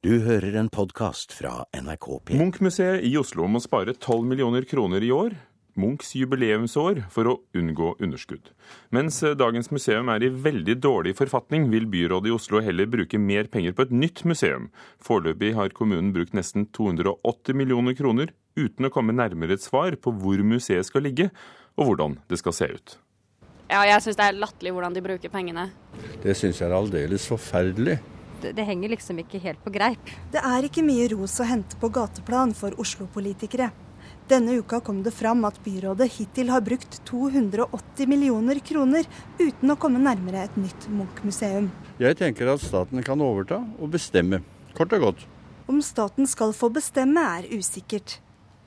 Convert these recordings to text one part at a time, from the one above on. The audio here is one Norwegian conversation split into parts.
Du hører en podkast fra NRK P. Munch-museet i Oslo må spare 12 millioner kroner i år, Munchs jubileumsår, for å unngå underskudd. Mens dagens museum er i veldig dårlig forfatning, vil byrådet i Oslo heller bruke mer penger på et nytt museum. Foreløpig har kommunen brukt nesten 280 millioner kroner, uten å komme nærmere et svar på hvor museet skal ligge, og hvordan det skal se ut. Ja, jeg syns det er latterlig hvordan de bruker pengene. Det syns jeg er aldeles forferdelig. Det, henger liksom ikke helt på greip. Det er ikke mye ros å hente på gateplan for Oslo-politikere. Denne uka kom det fram at byrådet hittil har brukt 280 millioner kroner uten å komme nærmere et nytt Munch-museum. Jeg tenker at staten kan overta og bestemme, kort og godt. Om staten skal få bestemme er usikkert.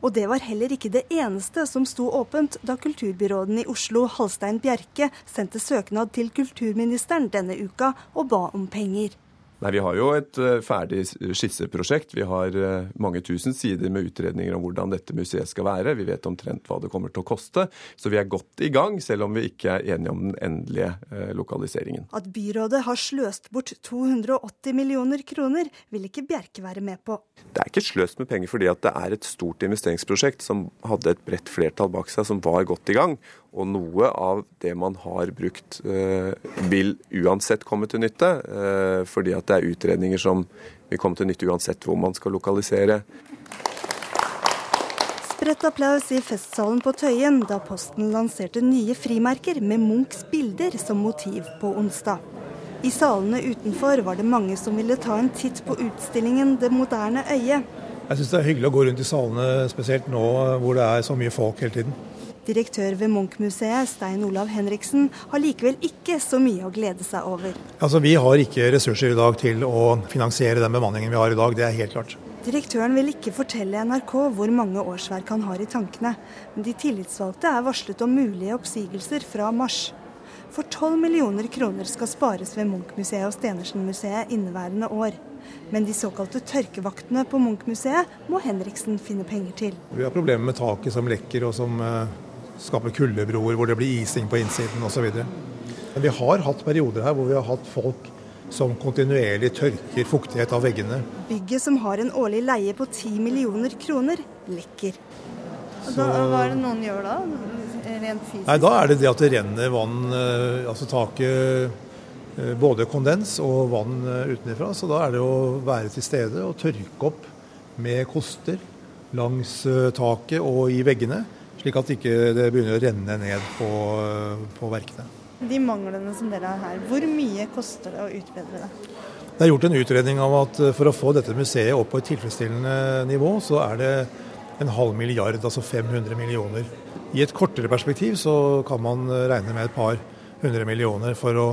Og det var heller ikke det eneste som sto åpent da kulturbyråden i Oslo, Halstein Bjerke, sendte søknad til kulturministeren denne uka og ba om penger. Nei, Vi har jo et eh, ferdig skisseprosjekt. Vi har eh, mange tusen sider med utredninger om hvordan dette museet skal være. Vi vet omtrent hva det kommer til å koste. Så vi er godt i gang, selv om vi ikke er enige om den endelige eh, lokaliseringen. At byrådet har sløst bort 280 millioner kroner, vil ikke Bjerke være med på. Det er ikke sløst med penger fordi det er et stort investeringsprosjekt som hadde et bredt flertall bak seg, som var godt i gang. Og noe av det man har brukt, vil uansett komme til nytte. fordi at det er utredninger som vil komme til nytte uansett hvor man skal lokalisere. Spredt applaus i festsalen på Tøyen da Posten lanserte nye frimerker med Munchs bilder som motiv på onsdag. I salene utenfor var det mange som ville ta en titt på utstillingen 'Det moderne øyet'. Jeg syns det er hyggelig å gå rundt i salene, spesielt nå hvor det er så mye folk hele tiden. Direktør ved Munch-museet, Stein Olav Henriksen, har likevel ikke så mye å glede seg over. Altså, Vi har ikke ressurser i dag til å finansiere den bemanningen vi har i dag, det er helt klart. Direktøren vil ikke fortelle NRK hvor mange årsverk han har i tankene, men de tillitsvalgte er varslet om mulige oppsigelser fra mars. For 12 millioner kroner skal spares ved Munch-museet og Stenersen-museet inneværende år. Men de såkalte tørkevaktene på Munch-museet må Henriksen finne penger til. Vi har problemer med taket som lekker og som skaper kuldebroer hvor det blir ising på innsiden osv. Vi har hatt perioder her hvor vi har hatt folk som kontinuerlig tørker fuktighet av veggene. Bygget som har en årlig leie på 10 millioner kroner, lekker. Så... Da, hva er det noen gjør da? Rent fysisk? Nei, Da er det det at det renner vann, altså taket både kondens og vann utenfra. Så da er det å være til stede og tørke opp med koster langs taket og i veggene slik at ikke det ikke begynner å renne ned på, på verkene. De manglene som dere har her, hvor mye koster det å utbedre det? Det er gjort en utredning av at for å få dette museet opp på et tilfredsstillende nivå, så er det en halv milliard, altså 500 millioner. I et kortere perspektiv så kan man regne med et par hundre millioner for å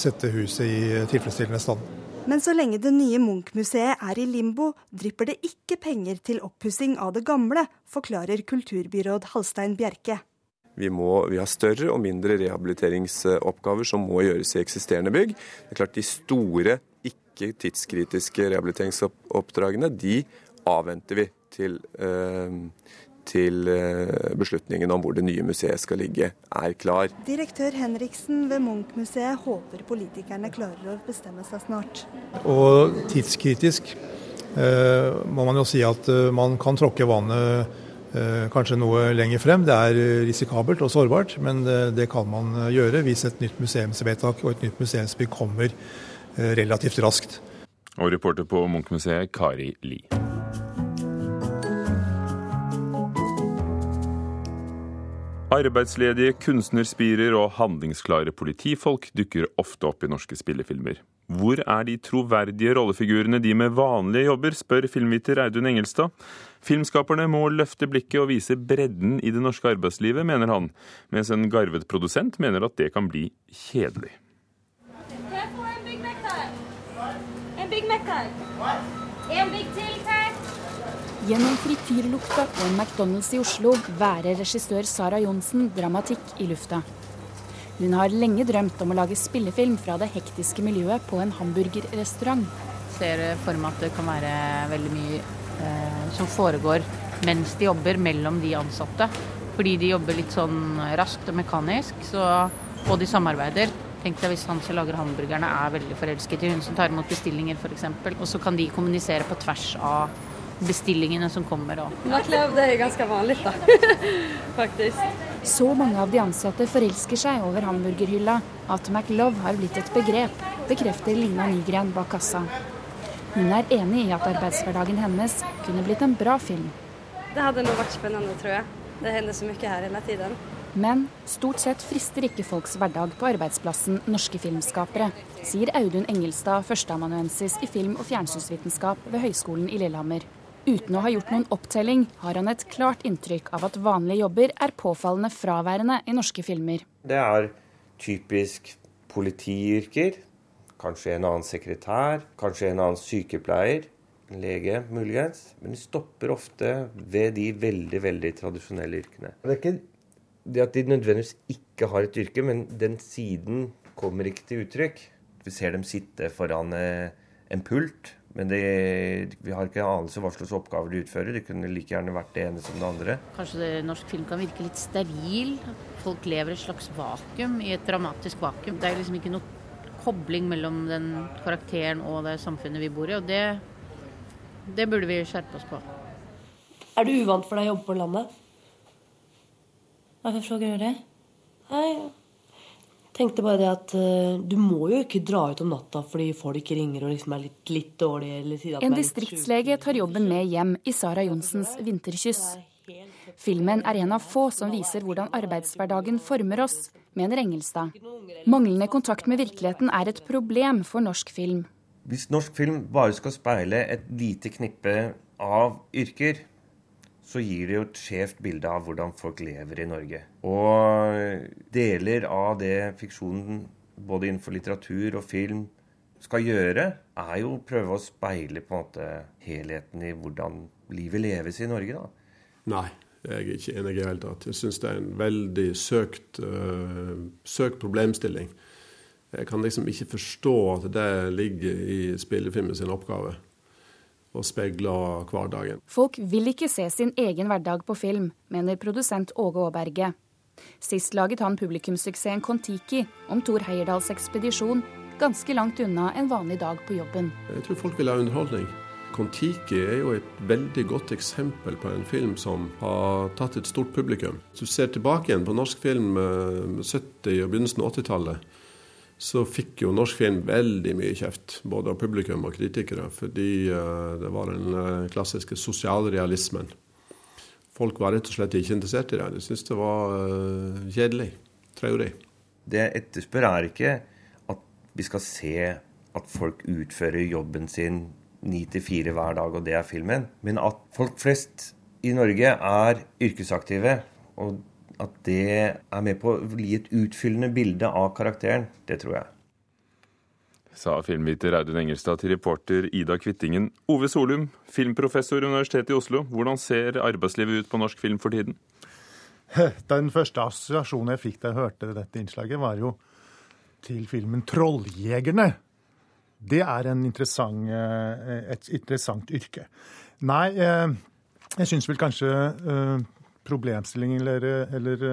sette huset i tilfredsstillende stand. Men så lenge det nye Munch-museet er i limbo, drypper det ikke penger til oppussing av det gamle, forklarer kulturbyråd Halstein Bjerke. Vi, må, vi har større og mindre rehabiliteringsoppgaver som må gjøres i eksisterende bygg. Det er klart De store, ikke tidskritiske rehabiliteringsoppdragene de avventer vi til, eh, til beslutningen om hvor det nye museet skal ligge, er klar. Direktør Henriksen ved Munch-museet håper politikerne klarer å bestemme seg snart. Og tidskritisk eh, må man jo si at man kan tråkke vannet eh, kanskje noe lenger frem. Det er risikabelt og sårbart, men det, det kan man gjøre hvis et nytt museumsvedtak og et nytt museumsbygg kommer eh, relativt raskt. Og reporter på Munch-museet, Kari Li. Arbeidsledige kunstnerspirer og handlingsklare politifolk dukker ofte opp i norske spillefilmer. Hvor er de troverdige rollefigurene de med vanlige jobber, spør filmviter Audun Engelstad. Filmskaperne må løfte blikket og vise bredden i det norske arbeidslivet, mener han, mens en garvet produsent mener at det kan bli kjedelig. En Big Mac her? En Big Mac her. En Big til. Gjennom frityrlukta og en McDonald's i Oslo værer regissør Sara Johnsen dramatikk i lufta. Hun har lenge drømt om å lage spillefilm fra det hektiske miljøet på en hamburgerrestaurant. Ser for meg at det kan være veldig mye eh, som foregår mens de jobber mellom de ansatte. Fordi de jobber litt sånn raskt og mekanisk, så, og de samarbeider, Tenk deg hvis han som lager hamburgerne er veldig forelsket i hun som tar imot bestillinger f.eks. Og så kan de kommunisere på tvers av bestillingene som kommer. Og... Det er ganske vanlig, da. Faktisk. Så mange av de ansatte forelsker seg over hamburgerhylla at McLove har blitt et begrep, bekrefter Lina Nygren bak kassa. Hun er enig i at arbeidshverdagen hennes kunne blitt en bra film. Det hadde nå vært spennende, tror jeg. Det hender så mye her hele tiden. Men stort sett frister ikke folks hverdag på arbeidsplassen norske filmskapere, sier Audun Engelstad, førsteamanuensis i film- og fjernsynsvitenskap ved Høgskolen i Lillehammer. Uten å ha gjort noen opptelling, har han et klart inntrykk av at vanlige jobber er påfallende fraværende i norske filmer. Det er typisk politiyrker. Kanskje en annen sekretær, kanskje en annen sykepleier. En lege, muligens. Men de stopper ofte ved de veldig, veldig tradisjonelle yrkene. Det er ikke det at de nødvendigvis ikke har et yrke, men den siden kommer ikke til uttrykk. Vi ser dem sitte foran eh, en pult, men det, vi har ikke anelse hva slags oppgaver de utfører. Det kunne like gjerne vært det ene som det andre. Kanskje det, norsk film kan virke litt steril. Folk lever et slags vakuum, i et dramatisk vakuum. Det er liksom ikke noe kobling mellom den karakteren og det samfunnet vi bor i, og det, det burde vi skjerpe oss på. Er det uvant for deg å jobbe på landet? Frågar du det? Nei, tenkte bare det at uh, du må jo ikke dra ut om natta fordi folk ringer og liksom er litt, litt dårlige. Eller sier at en distriktslege tar jobben med hjem i Sara Johnsens 'Vinterkyss'. Filmen er en av få som viser hvordan arbeidshverdagen former oss, mener Engelstad. Manglende kontakt med virkeligheten er et problem for norsk film. Hvis norsk film bare skal speile et lite knippe av yrker, så gir det jo et skjevt bilde av hvordan folk lever i Norge. Og deler av det fiksjonen både innenfor litteratur og film skal gjøre, er jo å prøve å speile på en måte helheten i hvordan livet leves i Norge. da. Nei, jeg er ikke enig i det hele tatt. Jeg syns det er en veldig søkt, uh, søkt problemstilling. Jeg kan liksom ikke forstå at det ligger i spillefilmen sin oppgave og speiler hverdagen. Folk vil ikke se sin egen hverdag på film, mener produsent Åge Aaberge. Sist laget han publikumssuksessen Kon-Tiki om Thor Heyerdahls ekspedisjon, ganske langt unna en vanlig dag på jobben. Jeg tror folk vil ha underholdning. Kon-Tiki er jo et veldig godt eksempel på en film som har tatt et stort publikum. Hvis du ser tilbake igjen på norsk film eh, 70- og begynnelsen av 80-tallet, så fikk jo norsk film veldig mye kjeft, både av publikum og kritikere, fordi uh, det var den uh, klassiske sosialrealismen. Folk var rett og slett ikke interessert i det. De syntes det var uh, kjedelig. Traurig. Det jeg etterspør, er ikke at vi skal se at folk utfører jobben sin ni til fire hver dag, og det er filmen, men at folk flest i Norge er yrkesaktive. og at det er med på å gi et utfyllende bilde av karakteren, det tror jeg. Sa filmviter Audun Engelstad til reporter Ida Kvittingen. Ove Solum, filmprofessor ved Universitetet i Oslo. Hvordan ser arbeidslivet ut på norsk film for tiden? Den første assosiasjonen jeg fikk da jeg hørte dette innslaget, var jo til filmen 'Trolljegerne'. Det er interessant, et interessant yrke. Nei, jeg syns vel kanskje problemstillingen eller, eller,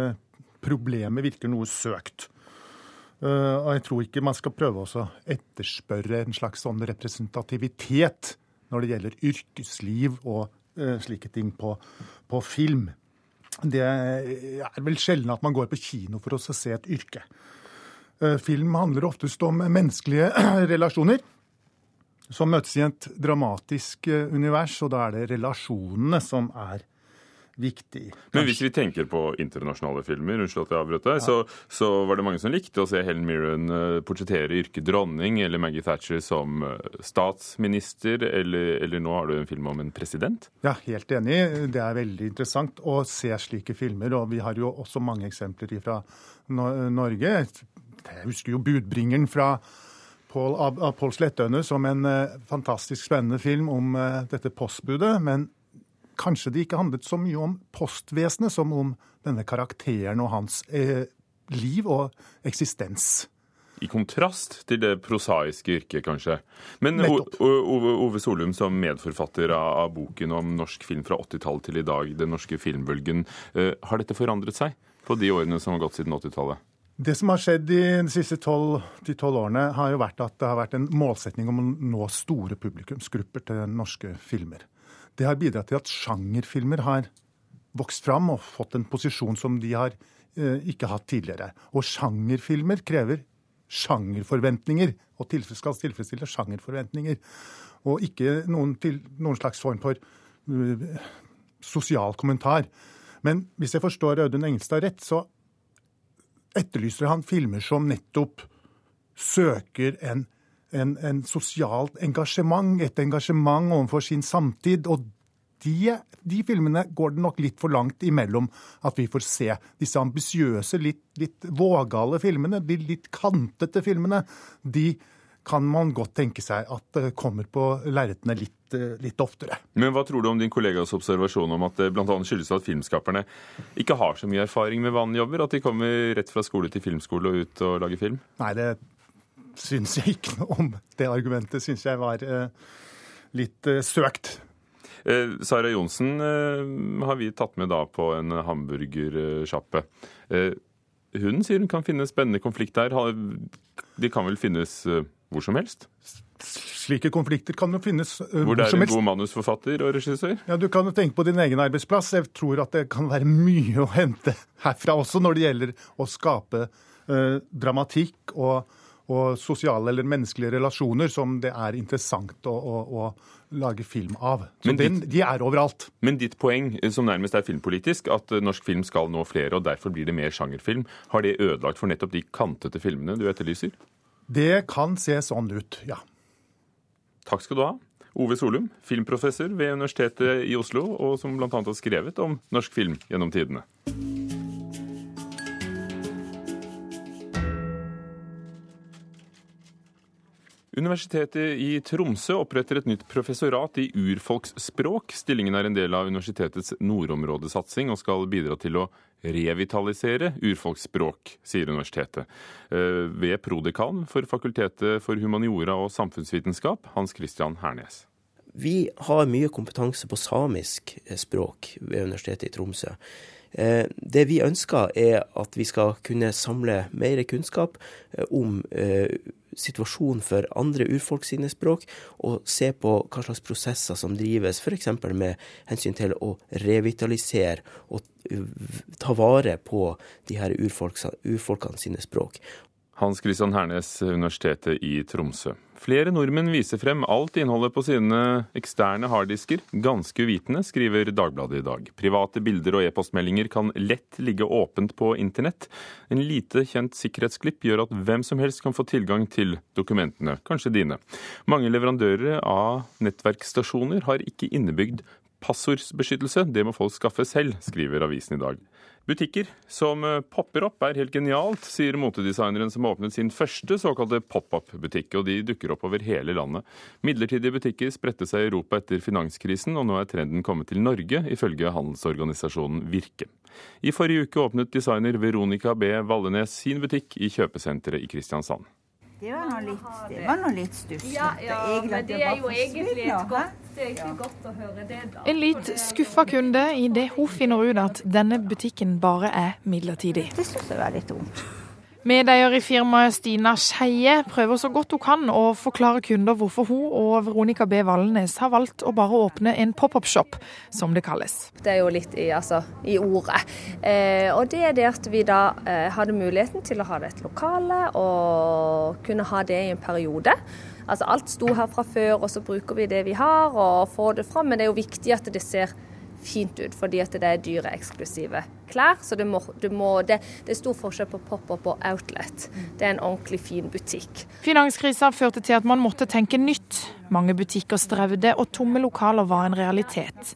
problemet virker noe søkt. Og jeg tror ikke man skal prøve å etterspørre en slags sånn representativitet når det gjelder yrkesliv og slike ting på, på film. Det er vel sjelden at man går på kino for å se et yrke. Film handler oftest om menneskelige relasjoner som møtes i et dramatisk univers, og da er det relasjonene som er viktig. Men hvis vi tenker på internasjonale filmer, unnskyld at jeg avbrøt deg, ja. så, så, var det mange som likte å se Helen Mirren portrettere yrket dronning, eller Maggie Thatcher som statsminister, eller, eller nå har du en film om en president? Ja, helt enig. Det er veldig interessant å se slike filmer, og vi har jo også mange eksempler fra Norge. Jeg husker jo 'Budbringeren' fra Pål Slettøyne som en fantastisk spennende film om dette postbudet. men kanskje det ikke handlet så mye om postvesenet som om denne karakteren og hans eh, liv og eksistens. I kontrast til det prosaiske yrket, kanskje. Men Ove, Solum, som medforfatter av, av, boken om norsk film fra 80-tallet til i dag, den norske filmbølgen, eh, har dette forandret seg på de årene som har gått siden 80-tallet? Det som har skjedd de, siste tolv årene, har jo vært at det har vært en målsetning om å nå store publikumsgrupper til norske filmer. Det har bidratt til at sjangerfilmer har vokst fram og fått en posisjon som de har eh, ikke hatt tidligere. Og sjangerfilmer krever sjangerforventninger, og skal tilfredsstille sjangerforventninger. Og ikke noen, til, noen slags form for uh, sosial kommentar. Men hvis jeg forstår Audun Engelstad rett, så etterlyser han filmer som nettopp søker en, en, en sosialt engasjement, et engasjement overfor sin samtid. Og de, de, filmene går det nok litt for langt imellom at vi får se. Disse ambisiøse, litt, litt vågale filmene, de litt kantete filmene, de kan man godt tenke seg at kommer på lerretene litt, litt, oftere. Men hva tror du om din kollegas observasjon om at det bl.a. skyldes at filmskaperne ikke har så mye erfaring med vanlige jobber? At de kommer rett fra skole til filmskole og ut og lager film? Nei, det syns jeg ikke noe om. Det argumentet syns jeg var eh, litt eh, søkt. Eh, Sara Johnsen har vi tatt med da på en hamburgersjappe. Hun sier hun kan finne spennende konflikt der. De kan vel finnes hvor som helst? Slike konflikter kan jo finnes uh, helst. hvor det er en god manusforfatter og regissør? Ja, Du kan jo tenke på din egen arbeidsplass. Jeg tror at det kan være mye å hente herfra også når det gjelder å skape uh, dramatikk og, og, sosiale eller menneskelige relasjoner som det er interessant å, å, å lage film av. Så den, ditt, de er overalt. Men ditt poeng, som nærmest er filmpolitisk, at norsk film skal nå flere, og derfor blir det mer sjangerfilm, har det ødelagt for nettopp de kantete filmene du etterlyser? Det kan se sånn ut, ja. Takk skal du ha. Ove Solum, filmprofessor ved Universitetet i Oslo, og som bl.a. har skrevet om norsk film gjennom tidene. Universitetet i Tromsø oppretter et nytt professorat i urfolksspråk. Stillingen er en del av universitetets nordområdesatsing og skal bidra til å revitalisere urfolksspråk, sier universitetet. Eh, ved prodekan for Fakultetet for humaniora og samfunnsvitenskap, Hans Christian Hernes. Vi har mye kompetanse på samisk språk ved Universitetet i Tromsø. Eh, det vi ønsker, er at vi skal kunne samle mer kunnskap eh, om situasjonen for andre urfolk sine språk, og se på hva slags prosesser som drives, f.eks. med hensyn til å revitalisere og ta vare på de her urfolkene sine språk. Hans Christian Hernes, Universitetet i Tromsø. Flere nordmenn viser frem alt innholdet på sine eksterne harddisker, ganske uvitende, skriver Dagbladet i dag. Private bilder og e-postmeldinger kan lett ligge åpent på internett. En lite kjent sikkerhetsklipp gjør at hvem som helst kan få tilgang til dokumentene, kanskje dine. Mange leverandører av nettverkstasjoner har ikke innebygd Passordsbeskyttelse det må folk skaffe selv, skriver avisen i dag. Butikker som eh, popper opp er helt genialt, sier motedesigneren som har åpnet sin første såkalte pop-up-butikk, og de dukker opp over hele landet. Midlertidige butikker spredte seg i Europa etter finanskrisen, og nå er trenden kommet til Norge, ifølge handelsorganisasjonen Virke. I forrige uke åpnet designer Veronica B. Vallenes sin butikk i kjøpesenteret i Kristiansand. Det var nå litt, det var noe litt stusslig. Ja, ja, men det er jo egentlig et godt, det er ikke godt å høre det, da. En litt skuffa kunde idet hun finner ut at denne butikken bare er midlertidig. Det syns jeg var litt vondt. Medeier i firmaet Stina Skeie prøver så godt hun kan å forklare kunder hvorfor hun og Veronica B. Valnes har valgt å bare åpne en pop-up-shop, som det kalles. Det er jo litt i, altså, i ordet. Eh, og det er det at vi da eh, hadde muligheten til å ha det et lokale og kunne ha det i en periode. Altså Alt sto her fra før, og så bruker vi det vi har og får det fram. Men det er jo viktig at det ser fint ut, fordi at det er dyre, eksklusive klær. Så det, må, det, må, det, det er stor forskjell på pop-up og outlet. Det er en ordentlig fin butikk. Finanskrisa førte til at man måtte tenke nytt. Mange butikker strevde, og tomme lokaler var en realitet.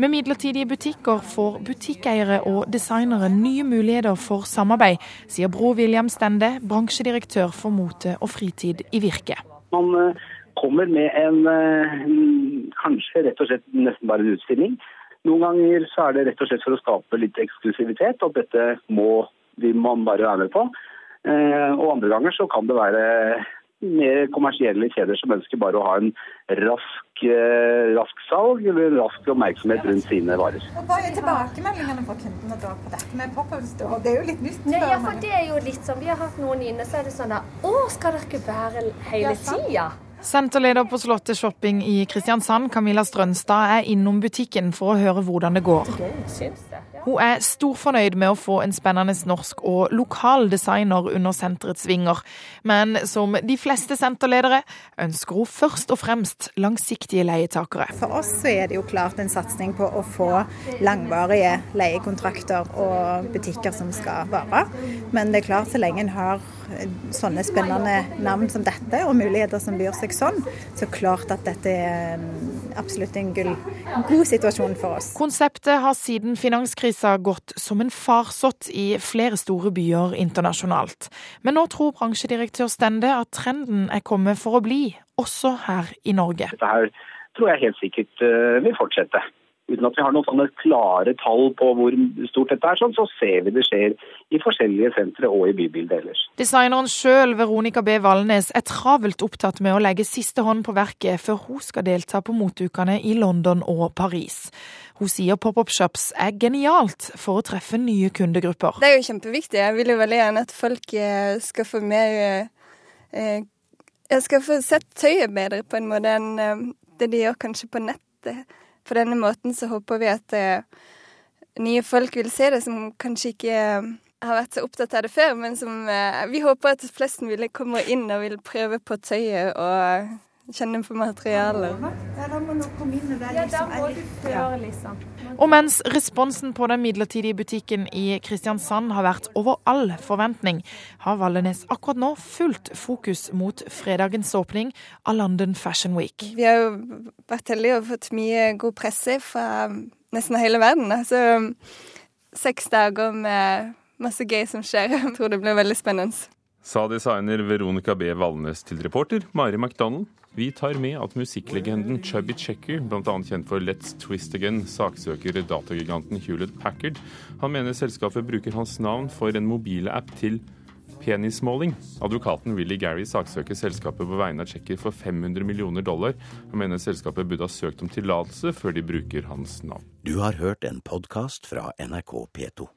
Med midlertidige butikker får butikkeiere og designere nye muligheter for samarbeid, sier Bro William Stende, bransjedirektør for mote og fritid i Virke. Man eh, kommer med en eh, kanskje rett og slett nesten bare en utstilling noen ganger så er det rett og slett for å skape litt eksklusivitet, og dette må man bare være med på. Eh, og andre ganger så kan det være mer kommersielle kjeder som ønsker bare å ha en rask, eh, rask salg eller rask oppmerksomhet rundt sine varer. Og Hva er tilbakemeldingene fra kundene da på dette med pop-up store? Det er jo litt nytt. Nei, ja, for det er jo litt sånn, Vi har hatt noen inne, så er det sånn da Å, skal dere være hele tida? Senterleder på Slottet Shopping i Kristiansand, Camilla Strønstad, er innom butikken for å høre hvordan det går. Syns det. Hun er storfornøyd med å få en spennende norsk og lokal designer under senterets vinger. Men som de fleste senterledere ønsker hun først og fremst langsiktige leietakere. For oss er det jo klart en satsing på å få langvarige leiekontrakter og butikker som skal vare. Men det er klart så lenge en har sånne spennende navn som dette, og muligheter som byr seg sånn, så klart at dette er mm, absolutt en gull, god situasjon for oss. Konseptet har siden finanskrisa gått som en farsott i flere store byer internasjonalt. Men nå tror bransjedirektør Stende at trenden er kommet for å bli, også her i Norge. Dette her tror jeg helt sikkert eh, vil fortsette. Uten at vi har noen sånne klare tall på hvor stort dette er, sånn, så ser vi det skjer i forskjellige sentre og i bybildet ellers. Designeren sjøl, Veronica B. Valnes, er travelt opptatt med å legge siste hånd på verket før hun skal delta på moteukene i London og Paris. Hun sier pop-up shops er genialt for å treffe nye kundegrupper. Det er jo kjempeviktig. Jeg vil jo veldig gjerne at folk eh, skal få mer eh, Jeg skal få sett tøyet bedre på en måte enn eh, det de gjør kanskje på nettet. På denne måten så håper vi at eh, nye folk vil se det som kanskje ikke eh, har vært så opptatt av det før, men som eh, vi håper at flest mulig kommer inn og vil prøve på tøyet og kjenne på materialet. Ja, da må du komme inn og være Ja, da liksom må du føre, liksom. Og mens responsen på den midlertidige butikken i Kristiansand har vært over all forventning, har Vallenes akkurat nå fullt fokus mot fredagens åpning av London Fashion Week. Vi har jo vært heldige og fått mye god presse fra nesten hele verden. Altså seks dager med masse gøy som skjer. Jeg tror det blir veldig spennende. Sa designer Veronica B. Valnes til reporter Mari McDonald. Vi tar med at musikklegenden Chubby Checker, bl.a. kjent for Let's Twist Again, saksøker datagiganten Hewlett Packard. Han mener selskapet bruker hans navn for en mobile app til penismåling. Advokaten Willy Gary saksøker selskapet på vegne av Checker for 500 millioner dollar. Han mener selskapet burde ha søkt om tillatelse før de bruker hans navn. Du har hørt en podkast fra NRK P2.